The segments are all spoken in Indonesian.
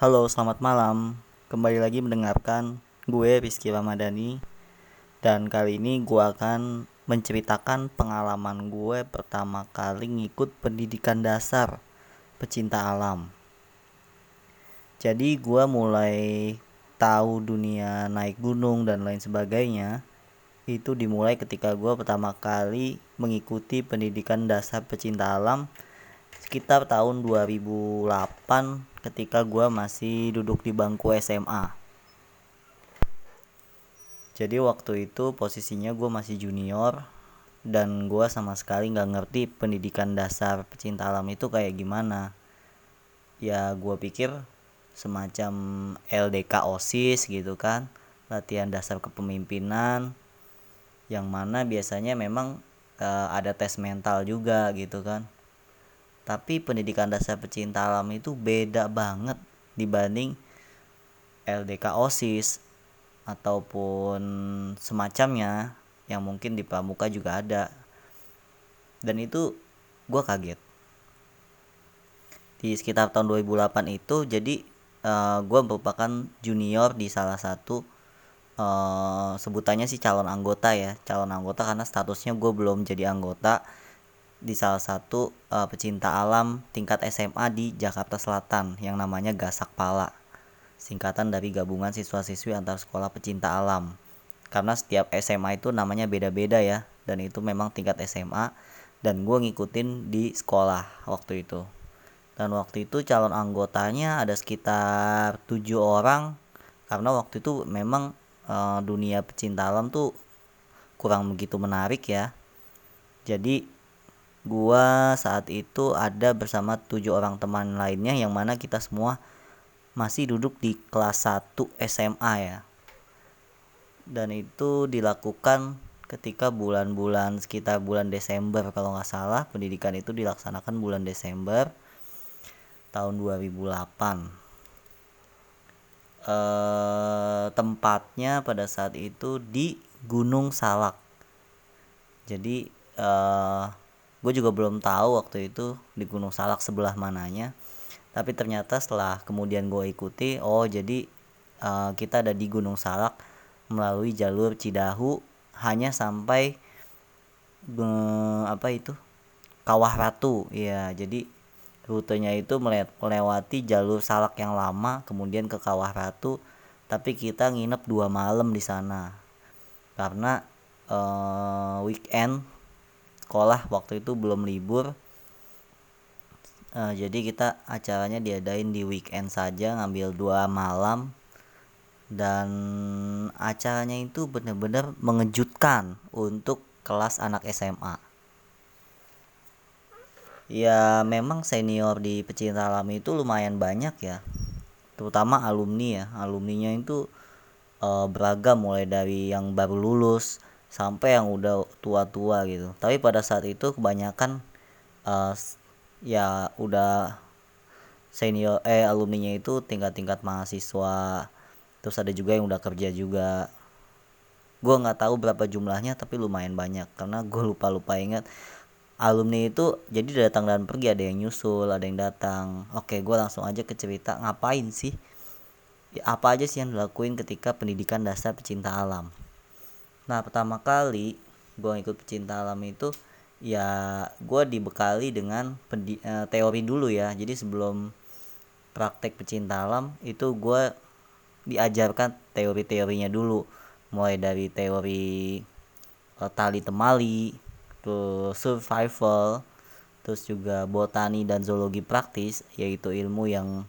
Halo, selamat malam. Kembali lagi mendengarkan gue Rizky Ramadhani dan kali ini gue akan menceritakan pengalaman gue pertama kali ngikut pendidikan dasar pecinta alam. Jadi gue mulai tahu dunia naik gunung dan lain sebagainya itu dimulai ketika gue pertama kali mengikuti pendidikan dasar pecinta alam sekitar tahun 2008 ketika gue masih duduk di bangku SMA jadi waktu itu posisinya gue masih junior dan gue sama sekali nggak ngerti pendidikan dasar pecinta alam itu kayak gimana. Ya gue pikir semacam LDK OSIS gitu kan latihan dasar kepemimpinan yang mana biasanya memang uh, ada tes mental juga gitu kan tapi pendidikan dasar pecinta alam itu beda banget dibanding LDK OSIS ataupun semacamnya yang mungkin di pramuka juga ada. Dan itu gue kaget. Di sekitar tahun 2008 itu jadi uh, eh, gue merupakan junior di salah satu uh, sebutannya sih calon anggota ya calon anggota karena statusnya gue belum jadi anggota di salah satu uh, pecinta alam tingkat SMA di Jakarta Selatan yang namanya Gasak Pala. Singkatan dari gabungan siswa-siswi antar sekolah pecinta alam. Karena setiap SMA itu namanya beda-beda ya dan itu memang tingkat SMA dan gue ngikutin di sekolah waktu itu. Dan waktu itu calon anggotanya ada sekitar tujuh orang karena waktu itu memang uh, dunia pecinta alam tuh kurang begitu menarik ya. Jadi gua saat itu ada bersama tujuh orang teman lainnya yang mana kita semua masih duduk di kelas 1 SMA ya. Dan itu dilakukan ketika bulan-bulan sekitar bulan Desember kalau nggak salah. Pendidikan itu dilaksanakan bulan Desember tahun 2008 eh, tempatnya pada saat itu di Gunung Salak. Jadi eh, gue juga belum tahu waktu itu di Gunung Salak sebelah mananya. Tapi ternyata setelah kemudian gue ikuti oh jadi uh, kita ada di Gunung Salak melalui jalur Cidahu hanya sampai uh, apa itu? Kawah Ratu. Ya jadi rutenya itu melewati jalur Salak yang lama kemudian ke Kawah Ratu. Tapi kita nginep dua malam di sana. Karena uh, weekend sekolah waktu itu belum libur. Uh, jadi kita acaranya diadain di weekend saja ngambil dua malam. Dan acaranya itu benar-benar mengejutkan untuk kelas anak SMA ya memang senior di pecinta alam itu lumayan banyak ya. Terutama alumni ya. Alumninya itu uh, beragam mulai dari yang baru lulus sampai yang udah tua-tua gitu. Tapi pada saat itu kebanyakan uh, ya udah senior eh alumninya itu tingkat-tingkat mahasiswa terus ada juga yang udah kerja juga. Gue nggak tahu berapa jumlahnya tapi lumayan banyak. Karena gue lupa lupa ingat alumni itu jadi datang dan pergi ada yang nyusul ada yang datang. Oke gue langsung aja ke cerita ngapain sih? Apa aja sih yang dilakuin ketika pendidikan dasar pecinta alam nah pertama kali gue ikut pecinta alam itu ya gue dibekali dengan pendi, uh, teori dulu ya. Jadi sebelum praktek pecinta alam itu gue diajarkan teori-teorinya dulu. Mulai dari teori uh, tali temali terus survival terus juga botani dan zoologi praktis yaitu ilmu yang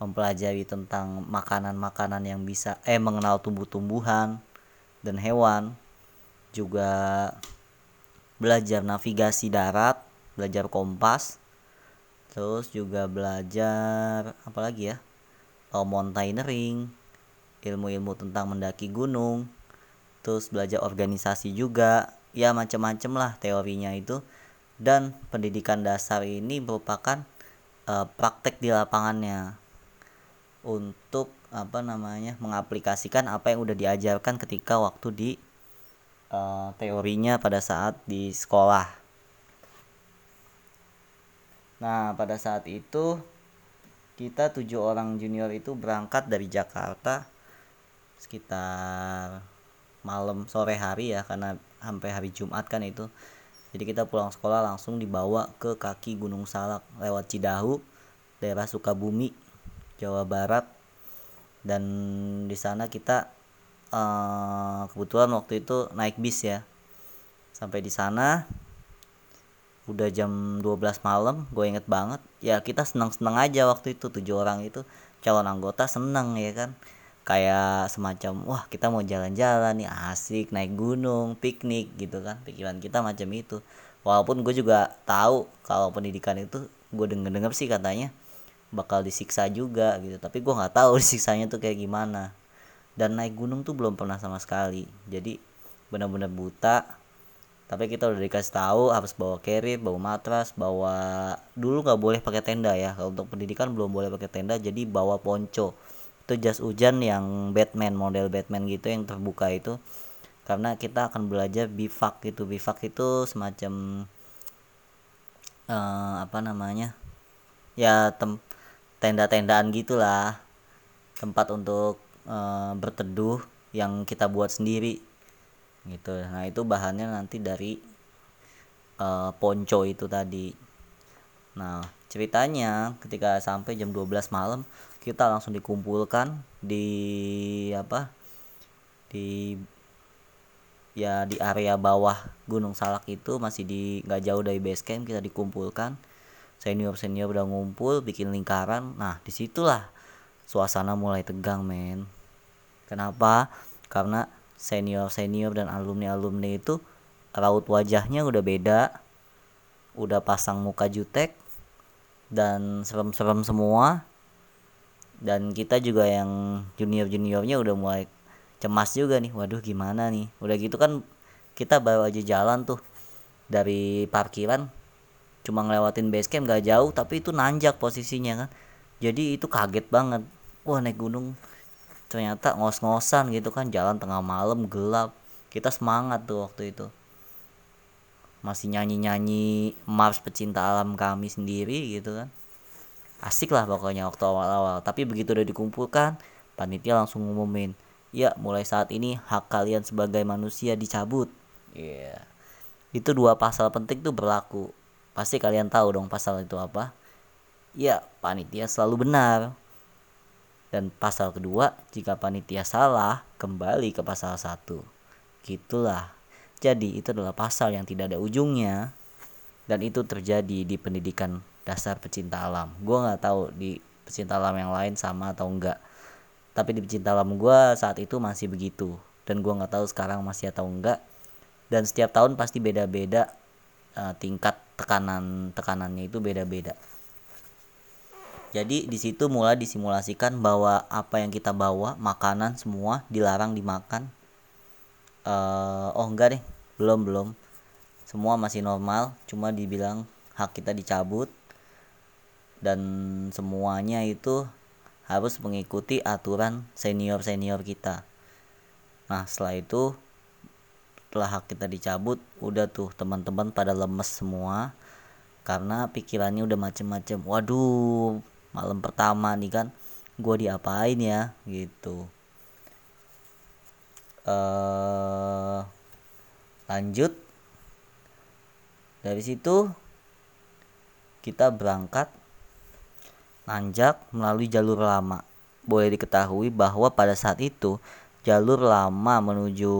mempelajari tentang makanan-makanan yang bisa eh mengenal tumbuh-tumbuhan dan hewan juga belajar navigasi darat belajar kompas terus juga belajar apa lagi ya mountaineering ilmu-ilmu tentang mendaki gunung terus belajar organisasi juga. Ya macam-macam lah teorinya itu. Dan pendidikan dasar ini merupakan uh, praktek di lapangannya untuk apa namanya mengaplikasikan apa yang udah diajarkan ketika waktu di uh, teorinya pada saat di sekolah. Nah, pada saat itu kita tujuh orang junior itu berangkat dari Jakarta sekitar malam sore hari ya karena sampai hari Jumat kan itu jadi kita pulang sekolah langsung dibawa ke kaki Gunung Salak lewat Cidahu daerah Sukabumi Jawa Barat dan di sana kita uh, kebetulan waktu itu naik bis ya. Sampai di sana udah jam 12 malam gue inget banget. Ya kita senang-senang aja waktu itu tujuh orang itu. Calon anggota seneng ya kan? Kayak semacam wah kita mau jalan-jalan nih asik naik gunung piknik gitu kan? Pikiran kita macam itu. Walaupun gue juga tahu kalau pendidikan itu gue denger denger sih katanya bakal disiksa juga gitu. Tapi gue nggak tahu disiksanya tuh kayak gimana dan naik gunung tuh belum pernah sama sekali. Jadi benar-benar buta. Tapi kita udah dikasih tahu harus bawa carry bawa matras bawa dulu nggak boleh pakai tenda ya. Kalau untuk pendidikan belum boleh pakai tenda jadi bawa ponco. Itu jas hujan yang Batman model Batman gitu yang terbuka itu. Karena kita akan belajar bivak gitu. Bivak itu semacam uh, apa namanya? Ya tem tenda-tendaan gitulah. Tempat untuk uh, berteduh yang kita buat sendiri gitu. Nah itu bahannya nanti dari uh, ponco itu tadi. Nah ceritanya ketika sampai jam 12 malam kita langsung dikumpulkan di apa di ya di area bawah Gunung Salak itu. Masih di nggak jauh dari base camp kita dikumpulkan. Senior senior udah ngumpul bikin lingkaran. Nah di situlah suasana mulai tegang men kenapa? Karena senior senior dan alumni alumni itu raut wajahnya udah beda udah pasang muka jutek dan serem-serem semua. Dan kita juga yang junior juniornya udah mulai cemas juga nih. Waduh gimana nih? Udah gitu kan kita baru aja jalan tuh dari parkiran cuma ngelewatin base camp gak jauh tapi itu nanjak posisinya kan. Jadi itu kaget banget. Wah naik gunung ternyata ngos-ngosan gitu kan jalan tengah malam gelap. Kita semangat tuh waktu itu. Masih nyanyi-nyanyi Mars pecinta alam kami sendiri gitu kan. Asik lah pokoknya waktu awal-awal. Tapi begitu udah dikumpulkan panitia langsung ngumumin ya mulai saat ini hak kalian sebagai manusia dicabut. Iya. Yeah. itu dua pasal penting tuh berlaku. Pasti kalian tahu dong pasal itu apa. Ya panitia selalu benar dan pasal kedua jika panitia salah kembali ke pasal satu. Gitulah. Jadi itu adalah pasal yang tidak ada ujungnya. Dan itu terjadi di pendidikan dasar pecinta alam. Gue nggak tahu di pecinta alam yang lain sama atau enggak tapi di pecinta alam gue saat itu masih begitu. Dan gue nggak tahu sekarang masih atau enggak dan setiap tahun pasti beda-beda uh, tingkat tekanan tekanannya itu beda-beda jadi di situ mulai disimulasikan bahwa apa yang kita bawa makanan semua dilarang dimakan. Uh, oh enggak deh. Belum belum. Semua masih normal cuma dibilang hak kita dicabut. Dan semuanya itu harus mengikuti aturan senior senior kita. Nah setelah itu setelah hak kita dicabut udah tuh teman-teman pada lemes semua. Karena pikirannya udah macem-macem. Waduh malam pertama nih kan gue diapain ya gitu uh, lanjut dari situ kita berangkat nanjak melalui jalur lama. Boleh diketahui bahwa pada saat itu jalur lama menuju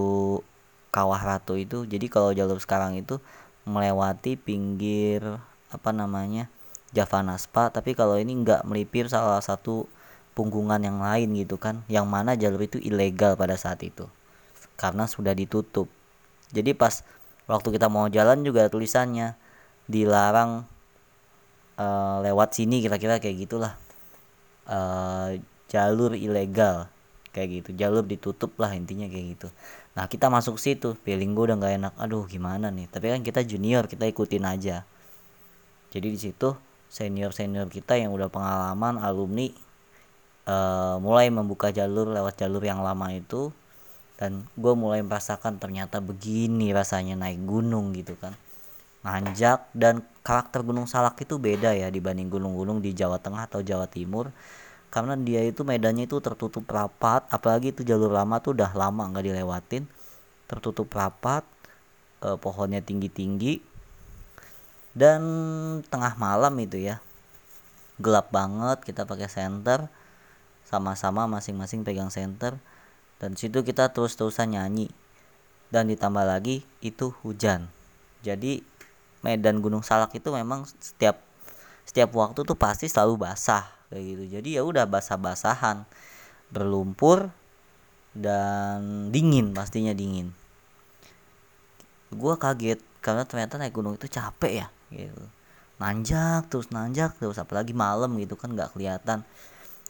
Kawah Ratu itu jadi kalau jalur sekarang itu melewati pinggir apa namanya Javanaspa tapi kalau ini nggak melipir salah satu punggungan yang lain gitu kan yang mana jalur itu ilegal pada saat itu karena sudah ditutup. Jadi pas waktu kita mau jalan juga tulisannya dilarang uh, lewat sini kira-kira kayak gitulah. Uh, jalur ilegal kayak gitu. Jalur ditutup lah intinya kayak gitu. Nah kita masuk situ feeling gue udah nggak enak. Aduh gimana nih? Tapi kan kita junior kita ikutin aja. Jadi di situ senior senior kita yang udah pengalaman alumni uh, mulai membuka jalur lewat jalur yang lama itu dan gue mulai merasakan ternyata begini rasanya naik gunung gitu kan. Nanjak dan karakter Gunung Salak itu beda ya dibanding gunung-gunung di Jawa Tengah atau Jawa Timur. Karena dia itu medannya itu tertutup rapat apalagi itu jalur lama tuh udah lama nggak dilewatin. Tertutup rapat eh, pohonnya tinggi-tinggi dan tengah malam itu ya gelap banget kita pakai senter sama-sama masing-masing pegang senter dan situ kita terus-terusan nyanyi. Dan ditambah lagi itu hujan. Jadi medan Gunung Salak itu memang setiap setiap waktu tuh pasti selalu basah kayak gitu. Jadi ya udah basah-basahan berlumpur dan dingin pastinya dingin. Gua kaget karena ternyata naik gunung itu capek ya gitu. Nanjak terus nanjak terus apalagi malam gitu kan nggak kelihatan.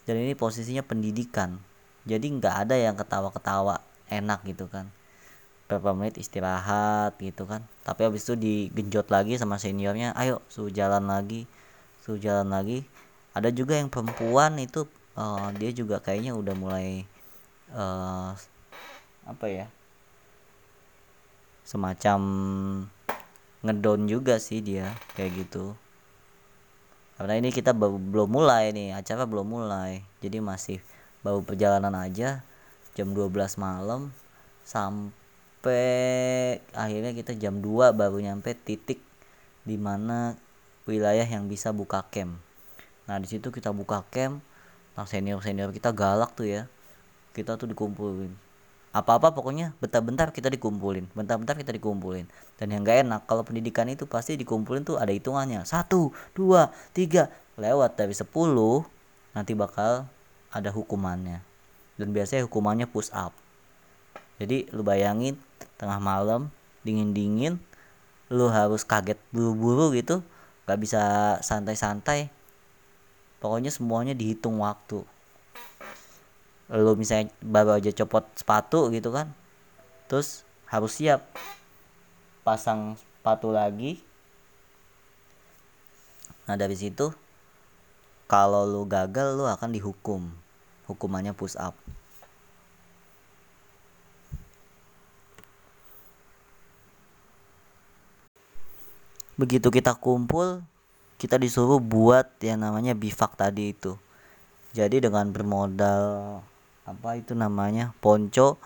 Dan ini posisinya pendidikan. Jadi nggak ada yang ketawa-ketawa enak gitu kan. Berapa menit istirahat gitu kan. Tapi habis itu digenjot lagi sama seniornya ayo su jalan lagi su jalan lagi. Ada juga yang perempuan itu uh, dia juga kayaknya udah mulai uh, apa ya semacam ngedown juga sih dia kayak gitu. Karena ini kita belum mulai nih acara belum mulai. Jadi masih baru perjalanan aja jam 12 malam sampai akhirnya kita jam 2 baru nyampe titik di mana wilayah yang bisa buka camp. Nah di situ kita buka camp nah senior senior kita galak tuh ya. Kita tuh dikumpulin apa-apa pokoknya bentar-bentar kita dikumpulin. Bentar-bentar kita dikumpulin. Dan yang gak enak kalau pendidikan itu pasti dikumpulin tuh ada hitungannya. Satu dua tiga. Lewat dari sepuluh nanti bakal ada hukumannya. Dan biasanya hukumannya push up. Jadi lu bayangin tengah malam dingin dingin lu harus kaget buru-buru gitu gak bisa santai-santai. Pokoknya semuanya dihitung waktu lu misalnya baru aja copot sepatu gitu kan terus harus siap. Pasang sepatu lagi. Nah dari situ kalau lu gagal lu akan dihukum. Hukumannya push up. Begitu kita kumpul kita disuruh buat yang namanya bivak tadi itu. Jadi dengan bermodal apa itu namanya? Ponco.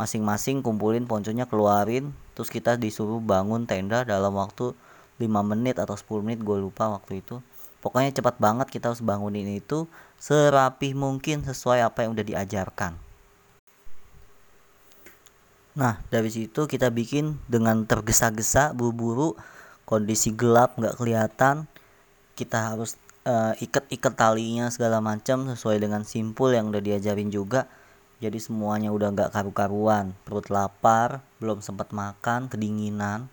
Masing-masing kumpulin ponconya keluarin. Terus kita disuruh bangun tenda dalam waktu 5 menit atau 10 menit gue lupa waktu itu. Pokoknya cepat banget kita harus bangunin itu serapih mungkin sesuai apa yang udah diajarkan. Nah dari situ kita bikin dengan tergesa-gesa buru-buru. Kondisi gelap nggak kelihatan. Kita harus uh, ikat-ikat talinya segala macam sesuai dengan simpul yang udah diajarin juga. Jadi semuanya udah nggak karu-karuan. Perut lapar belum sempat makan kedinginan.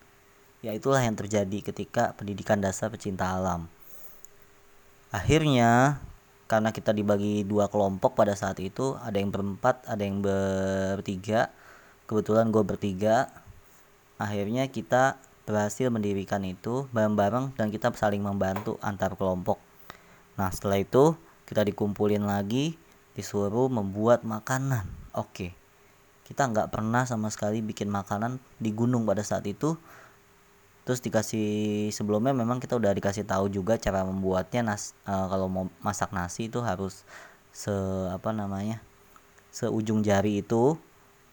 Ya itulah yang terjadi ketika pendidikan dasar pecinta alam. Akhirnya karena kita dibagi dua kelompok pada saat itu ada yang berempat ada yang bertiga. Kebetulan gue bertiga. Akhirnya kita berhasil mendirikan itu bareng-bareng dan kita saling membantu antar kelompok. Nah setelah itu kita dikumpulin lagi disuruh membuat makanan. Oke, kita nggak pernah sama sekali bikin makanan di gunung pada saat itu. Terus dikasih sebelumnya memang kita udah dikasih tahu juga cara membuatnya nas e, kalau mau masak nasi itu harus se apa namanya seujung jari itu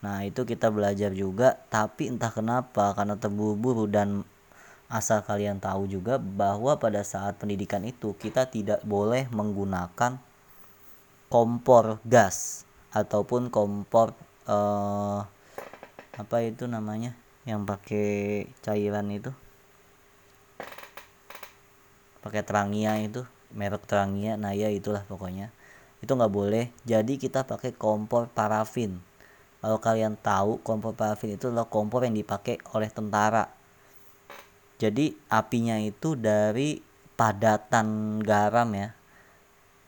Nah, itu kita belajar juga, tapi entah kenapa karena terburu-buru dan asal kalian tahu juga bahwa pada saat pendidikan itu kita tidak boleh menggunakan kompor gas ataupun kompor eh, apa itu namanya yang pakai cairan itu. Pakai terangia itu merek terangia nah ya itulah pokoknya. Itu nggak boleh. Jadi kita pakai kompor parafin. Kalau kalian tahu kompor parafin itu adalah kompor yang dipakai oleh tentara jadi apinya itu dari padatan garam ya.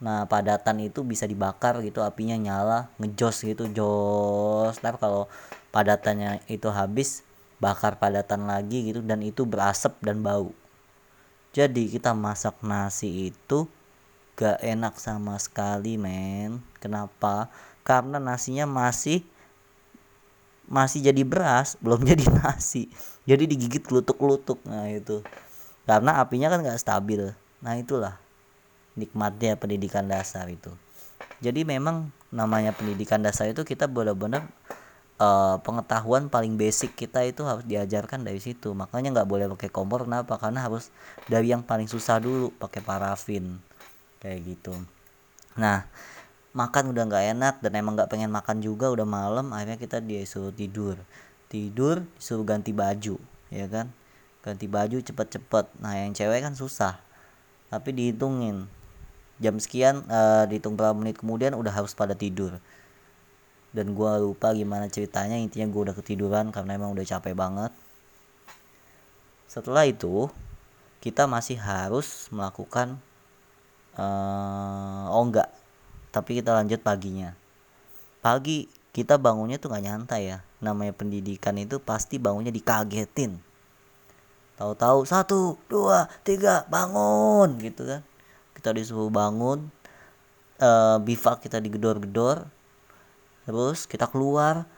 Nah padatan itu bisa dibakar gitu apinya nyala ngejos gitu jos. Tapi kalau padatannya itu habis bakar padatan lagi gitu dan itu berasap dan bau. Jadi kita masak nasi itu gak enak sama sekali men. Kenapa? Karena nasinya masih masih jadi beras belum jadi nasi. Jadi digigit kelutuk-kelutuk nah itu. Karena apinya kan nggak stabil. Nah itulah nikmatnya pendidikan dasar itu. Jadi memang namanya pendidikan dasar itu kita benar-benar uh, pengetahuan paling basic kita itu harus diajarkan dari situ. Makanya nggak boleh pakai kompor. Kenapa? Karena harus dari yang paling susah dulu pakai parafin. Kayak gitu. Nah makan udah nggak enak dan emang nggak pengen makan juga udah malam akhirnya kita disuruh tidur. Tidur disuruh ganti baju ya kan? Ganti baju cepet-cepet. Nah yang cewek kan susah. Tapi dihitungin. Jam sekian uh, dihitung berapa menit kemudian udah harus pada tidur. Dan gue lupa gimana ceritanya intinya gue udah ketiduran karena emang udah capek banget. Setelah itu kita masih harus melakukan uh, oh enggak tapi kita lanjut paginya. Pagi kita bangunnya tuh nggak nyantai ya. Namanya pendidikan itu pasti bangunnya dikagetin. Tahu-tahu satu dua tiga bangun gitu kan. Kita disuruh bangun uh, bivak kita digedor-gedor terus kita keluar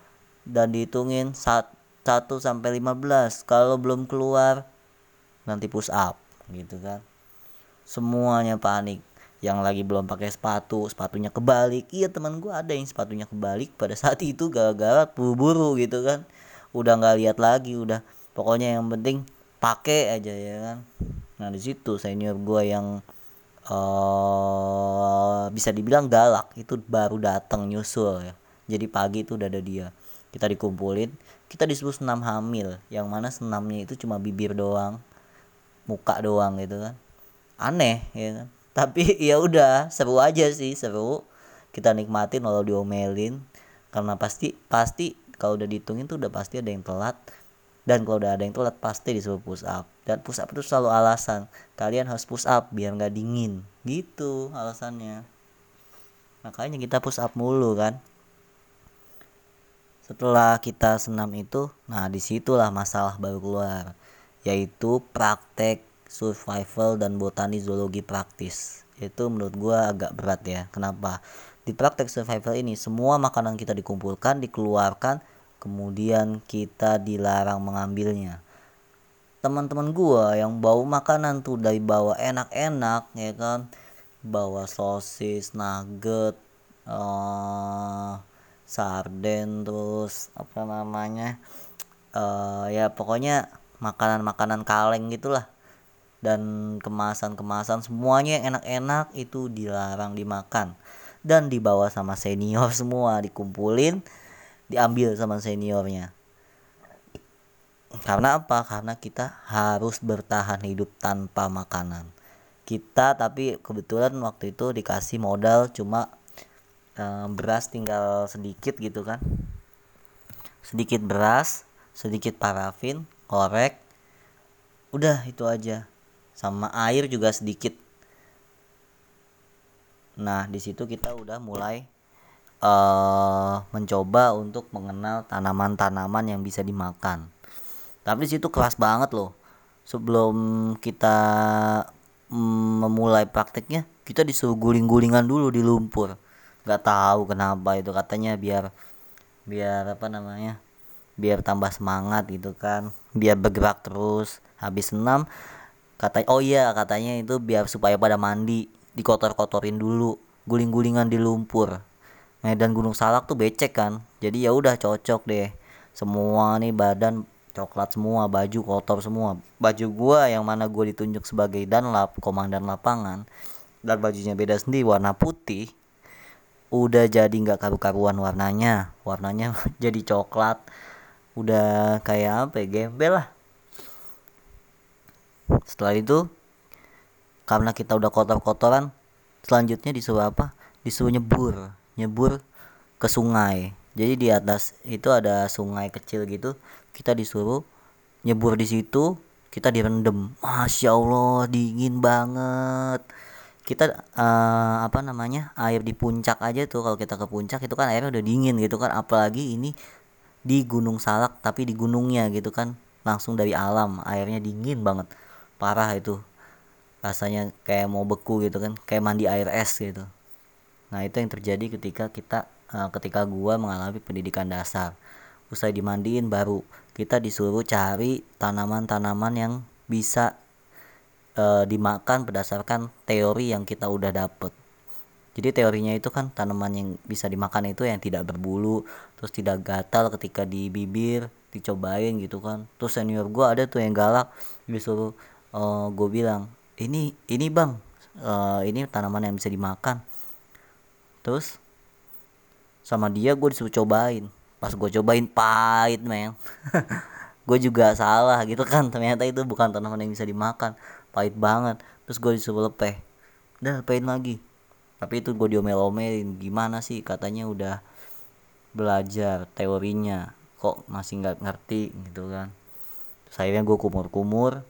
dan dihitungin 1 sampai 15 kalau belum keluar nanti push up gitu kan. Semuanya panik yang lagi belum pakai sepatu sepatunya kebalik. Iya teman gue ada yang sepatunya kebalik pada saat itu gara-gara buru-buru gitu kan. Udah nggak lihat lagi udah. Pokoknya yang penting pakai aja ya kan. Nah di situ senior gue yang uh, bisa dibilang galak itu baru datang nyusul ya. Jadi pagi itu udah ada dia. Kita dikumpulin kita disuruh senam hamil. Yang mana senamnya itu cuma bibir doang muka doang gitu kan. Aneh ya kan tapi ya udah seru aja sih seru. Kita nikmatin walau diomelin. Karena pasti pasti kalau udah dihitungin tuh udah pasti ada yang telat. Dan kalau udah ada yang telat pasti disuruh push up. Dan push up itu selalu alasan. Kalian harus push up biar nggak dingin. Gitu alasannya. Makanya kita push up mulu kan. Setelah kita senam itu nah di situlah masalah baru keluar. Yaitu praktek survival dan botani zoologi praktis. Itu menurut gue agak berat ya. Kenapa? Di praktek survival ini semua makanan kita dikumpulkan dikeluarkan kemudian kita dilarang mengambilnya. Teman-teman gue yang bawa makanan tuh dari bawa enak-enak ya kan? Bawa sosis nugget uh, sarden terus apa namanya? Uh, ya pokoknya makanan-makanan kaleng gitulah dan kemasan-kemasan semuanya yang enak-enak itu dilarang dimakan dan dibawa sama senior semua dikumpulin diambil sama seniornya. Karena apa? Karena kita harus bertahan hidup tanpa makanan. Kita tapi kebetulan waktu itu dikasih modal cuma uh, beras tinggal sedikit gitu kan. Sedikit beras sedikit parafin korek udah itu aja sama air juga sedikit. Nah di situ kita udah mulai uh, mencoba untuk mengenal tanaman-tanaman yang bisa dimakan. Tapi di situ keras banget loh. Sebelum kita mm, memulai prakteknya kita disuruh guling-gulingan dulu di lumpur. Nggak tahu kenapa itu katanya biar biar apa namanya biar tambah semangat gitu kan. Biar bergerak terus. Habis senam kata oh iya katanya itu biar supaya pada mandi dikotor-kotorin dulu guling-gulingan di lumpur. Medan gunung salak tuh becek kan jadi ya udah cocok deh. Semua nih badan coklat semua baju kotor semua. Baju gua yang mana gua ditunjuk sebagai danlap komandan lapangan dan bajunya beda sendiri warna putih udah jadi nggak karu-karuan warnanya. Warnanya jadi coklat udah kayak apa ya gembel lah setelah itu karena kita udah kotor-kotoran selanjutnya disuruh apa? Disuruh nyebur nyebur ke sungai. Jadi di atas itu ada sungai kecil gitu kita disuruh nyebur di situ kita direndam. Masya allah dingin banget. Kita uh, apa namanya air di puncak aja tuh kalau kita ke puncak itu kan airnya udah dingin gitu kan. Apalagi ini di Gunung Salak tapi di gunungnya gitu kan. Langsung dari alam airnya dingin banget parah itu. Rasanya kayak mau beku gitu kan kayak mandi air es gitu. Nah itu yang terjadi ketika kita uh, ketika gua mengalami pendidikan dasar. Usai dimandiin baru kita disuruh cari tanaman-tanaman yang bisa e, dimakan berdasarkan teori yang kita udah dapet. Jadi teorinya itu kan tanaman yang bisa dimakan itu yang tidak berbulu terus tidak gatal ketika di bibir dicobain gitu kan. Terus senior gue ada tuh yang galak disuruh uh, gue bilang ini ini bang uh, ini tanaman yang bisa dimakan. Terus sama dia gue disuruh cobain. Pas gue cobain pahit men. Gue juga salah gitu kan ternyata itu bukan tanaman yang bisa dimakan. Pahit banget. Terus gue disuruh lepeh. Udah lepehin lagi. Tapi itu gue diomel-omelin. Gimana sih? Katanya udah belajar teorinya. Kok masih nggak ngerti gitu kan. Terus akhirnya gue kumur-kumur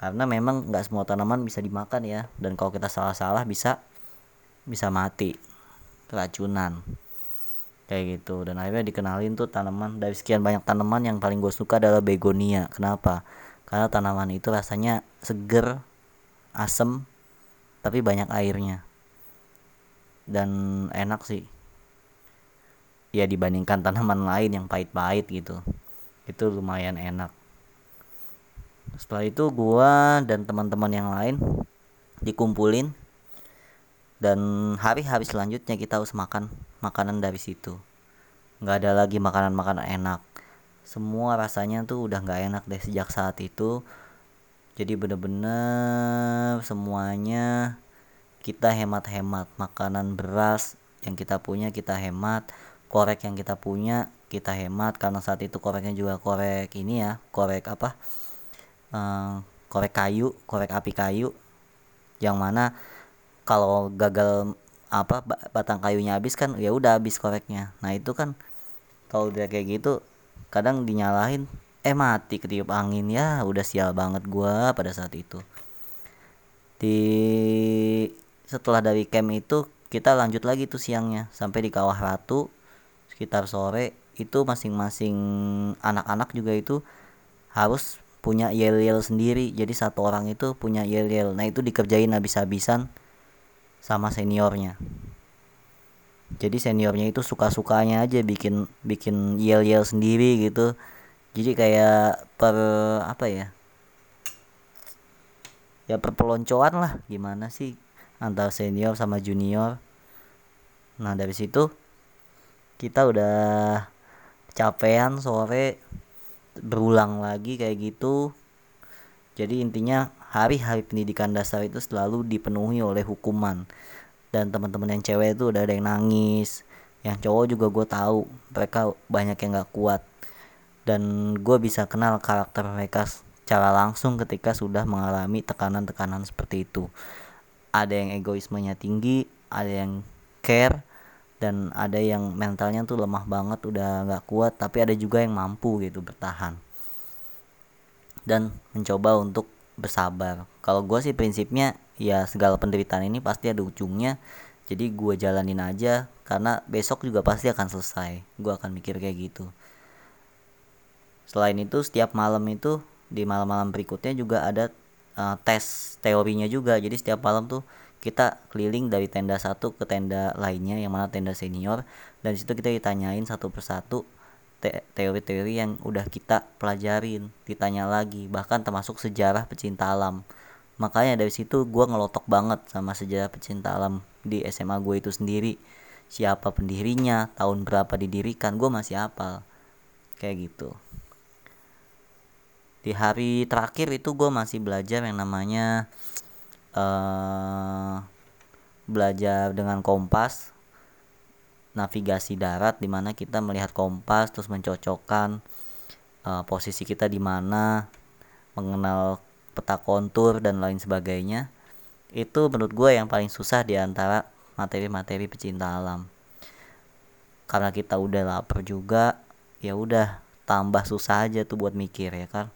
karena memang nggak semua tanaman bisa dimakan ya. Dan kalau kita salah-salah bisa bisa mati. Keracunan. Kayak gitu. Dan akhirnya dikenalin tuh tanaman. Dari sekian banyak tanaman yang paling gue suka adalah begonia. Kenapa? Karena tanaman itu rasanya seger asem tapi banyak airnya. Dan enak sih. Ya dibandingkan tanaman lain yang pahit-pahit gitu. Itu lumayan enak setelah itu gua dan teman-teman yang lain dikumpulin dan hari-hari selanjutnya kita harus makan makanan dari situ. Nggak ada lagi makanan-makanan enak. Semua rasanya tuh udah nggak enak deh sejak saat itu. Jadi bener-bener semuanya kita hemat-hemat. Makanan beras yang kita punya kita hemat. Korek yang kita punya kita hemat. Karena saat itu koreknya juga korek ini ya korek apa uh, korek kayu korek api kayu yang mana kalau gagal apa batang kayunya habis kan ya udah habis koreknya. Nah itu kan kalau dia kayak gitu kadang dinyalahin eh mati ketiup angin ya udah sial banget gua pada saat itu. Di setelah dari camp itu kita lanjut lagi tuh siangnya sampai di Kawah Ratu sekitar sore itu masing-masing anak-anak juga itu harus punya yel-yel sendiri. Jadi satu orang itu punya yel-yel. Nah itu dikerjain habis-habisan sama seniornya. Jadi seniornya itu suka-sukanya aja bikin bikin yel-yel sendiri gitu. Jadi kayak per apa ya? Ya perpeloncoan lah. Gimana sih antara senior sama junior? Nah dari situ kita udah capean sore berulang lagi kayak gitu. Jadi intinya hari-hari pendidikan dasar itu selalu dipenuhi oleh hukuman. Dan teman-teman yang cewek itu udah ada yang nangis yang cowok juga gue tahu mereka banyak yang gak kuat. Dan gue bisa kenal karakter mereka secara langsung ketika sudah mengalami tekanan-tekanan seperti itu. Ada yang egoismenya tinggi ada yang care dan ada yang mentalnya tuh lemah banget udah nggak kuat tapi ada juga yang mampu gitu bertahan. Dan mencoba untuk bersabar. Kalau gue sih prinsipnya ya segala penderitaan ini pasti ada ujungnya. Jadi gue jalanin aja karena besok juga pasti akan selesai. Gue akan mikir kayak gitu. Selain itu setiap malam itu di malam-malam berikutnya juga ada uh, tes teorinya juga. Jadi setiap malam tuh kita keliling dari tenda satu ke tenda lainnya yang mana tenda senior. Dan situ kita ditanyain satu persatu teori-teori yang udah kita pelajarin ditanya lagi bahkan termasuk sejarah pecinta alam. Makanya dari situ gue ngelotok banget sama sejarah pecinta alam di SMA gue itu sendiri. Siapa pendirinya tahun berapa didirikan gue masih hafal. Kayak gitu. Di hari terakhir itu gue masih belajar yang namanya uh, belajar dengan kompas navigasi darat di mana kita melihat kompas terus mencocokkan uh, posisi kita di mana mengenal peta kontur dan lain sebagainya. Itu menurut gue yang paling susah di antara materi-materi pecinta alam. Karena kita udah lapar juga ya udah tambah susah aja tuh buat mikir ya kan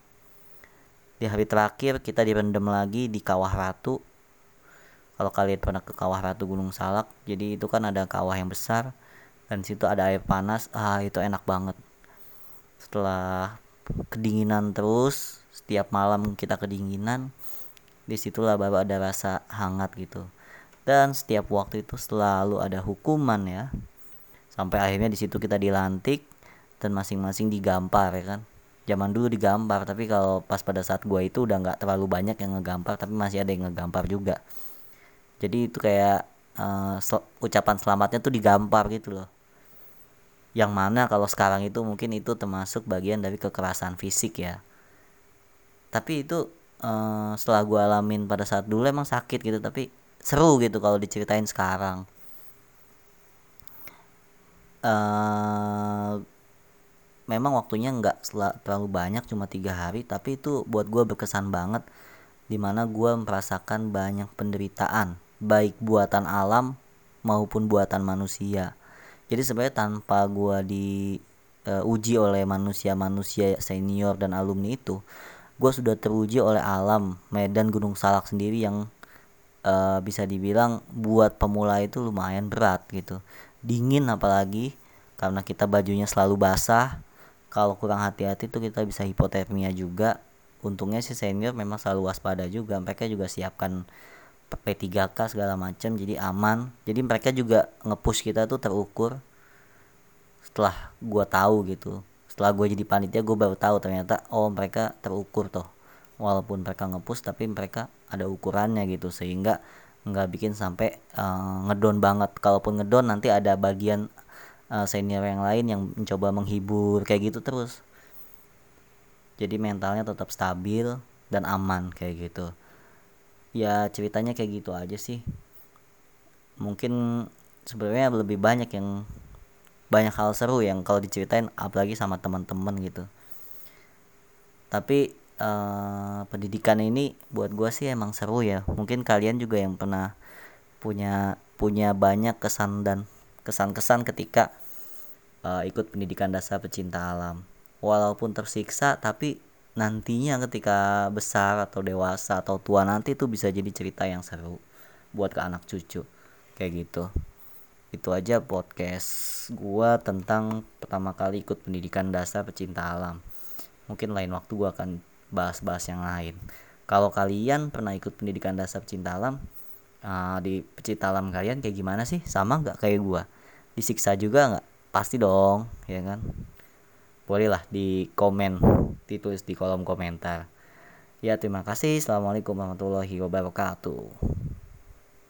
di hari terakhir kita direndam lagi di Kawah Ratu. Kalau kalian pernah ke Kawah Ratu Gunung Salak jadi itu kan ada kawah yang besar dan situ ada air panas. Ah itu enak banget. Setelah kedinginan terus setiap malam kita kedinginan di situlah baru ada rasa hangat gitu. Dan setiap waktu itu selalu ada hukuman ya. Sampai akhirnya di situ kita dilantik dan masing-masing digampar ya kan zaman dulu digambar tapi kalau pas pada saat gua itu udah nggak terlalu banyak yang ngegampar tapi masih ada yang ngegampar juga. Jadi itu kayak uh, sel ucapan selamatnya tuh digampar gitu loh. Yang mana kalau sekarang itu mungkin itu termasuk bagian dari kekerasan fisik ya. Tapi itu uh, setelah gue alamin pada saat dulu emang sakit gitu tapi seru gitu kalau diceritain sekarang. Uh, memang waktunya nggak terlalu banyak cuma tiga hari. Tapi itu buat gue berkesan banget di mana gue merasakan banyak penderitaan baik buatan alam maupun buatan manusia. Jadi sebenarnya tanpa gue diuji uh, oleh manusia-manusia senior dan alumni itu gue sudah teruji oleh alam medan gunung salak sendiri yang uh, bisa dibilang buat pemula itu lumayan berat gitu. Dingin apalagi karena kita bajunya selalu basah kalau kurang hati-hati tuh kita bisa hipotermia juga. Untungnya si senior memang selalu waspada juga. Mereka juga siapkan P3K segala macam jadi aman. Jadi mereka juga ngepush kita tuh terukur setelah gua tahu gitu. Setelah gue jadi panitia gue baru tahu ternyata oh mereka terukur tuh walaupun mereka ngepush tapi mereka ada ukurannya gitu. Sehingga nggak bikin sampai uh, ngedon banget. Kalaupun ngedon nanti ada bagian uh, senior yang lain yang mencoba menghibur kayak gitu terus. Jadi mentalnya tetap stabil dan aman kayak gitu. Ya ceritanya kayak gitu aja sih. Mungkin sebenarnya lebih banyak yang banyak hal seru yang kalau diceritain apalagi sama teman-teman gitu. Tapi uh, pendidikan ini buat gue sih emang seru ya. Mungkin kalian juga yang pernah punya punya banyak kesan dan kesan-kesan ketika uh, ikut pendidikan dasar pecinta alam. Walaupun tersiksa tapi nantinya ketika besar atau dewasa atau tua nanti itu bisa jadi cerita yang seru buat ke anak cucu. Kayak gitu. Itu aja podcast gua tentang pertama kali ikut pendidikan dasar pecinta alam. Mungkin lain waktu gua akan bahas-bahas yang lain. Kalau kalian pernah ikut pendidikan dasar pecinta alam uh, di pecinta alam kalian kayak gimana sih? Sama nggak kayak gua? Disiksa juga nggak pasti dong ya kan? Bolehlah di komen ditulis di kolom komentar. Ya terima kasih. Assalamualaikum warahmatullahi wabarakatuh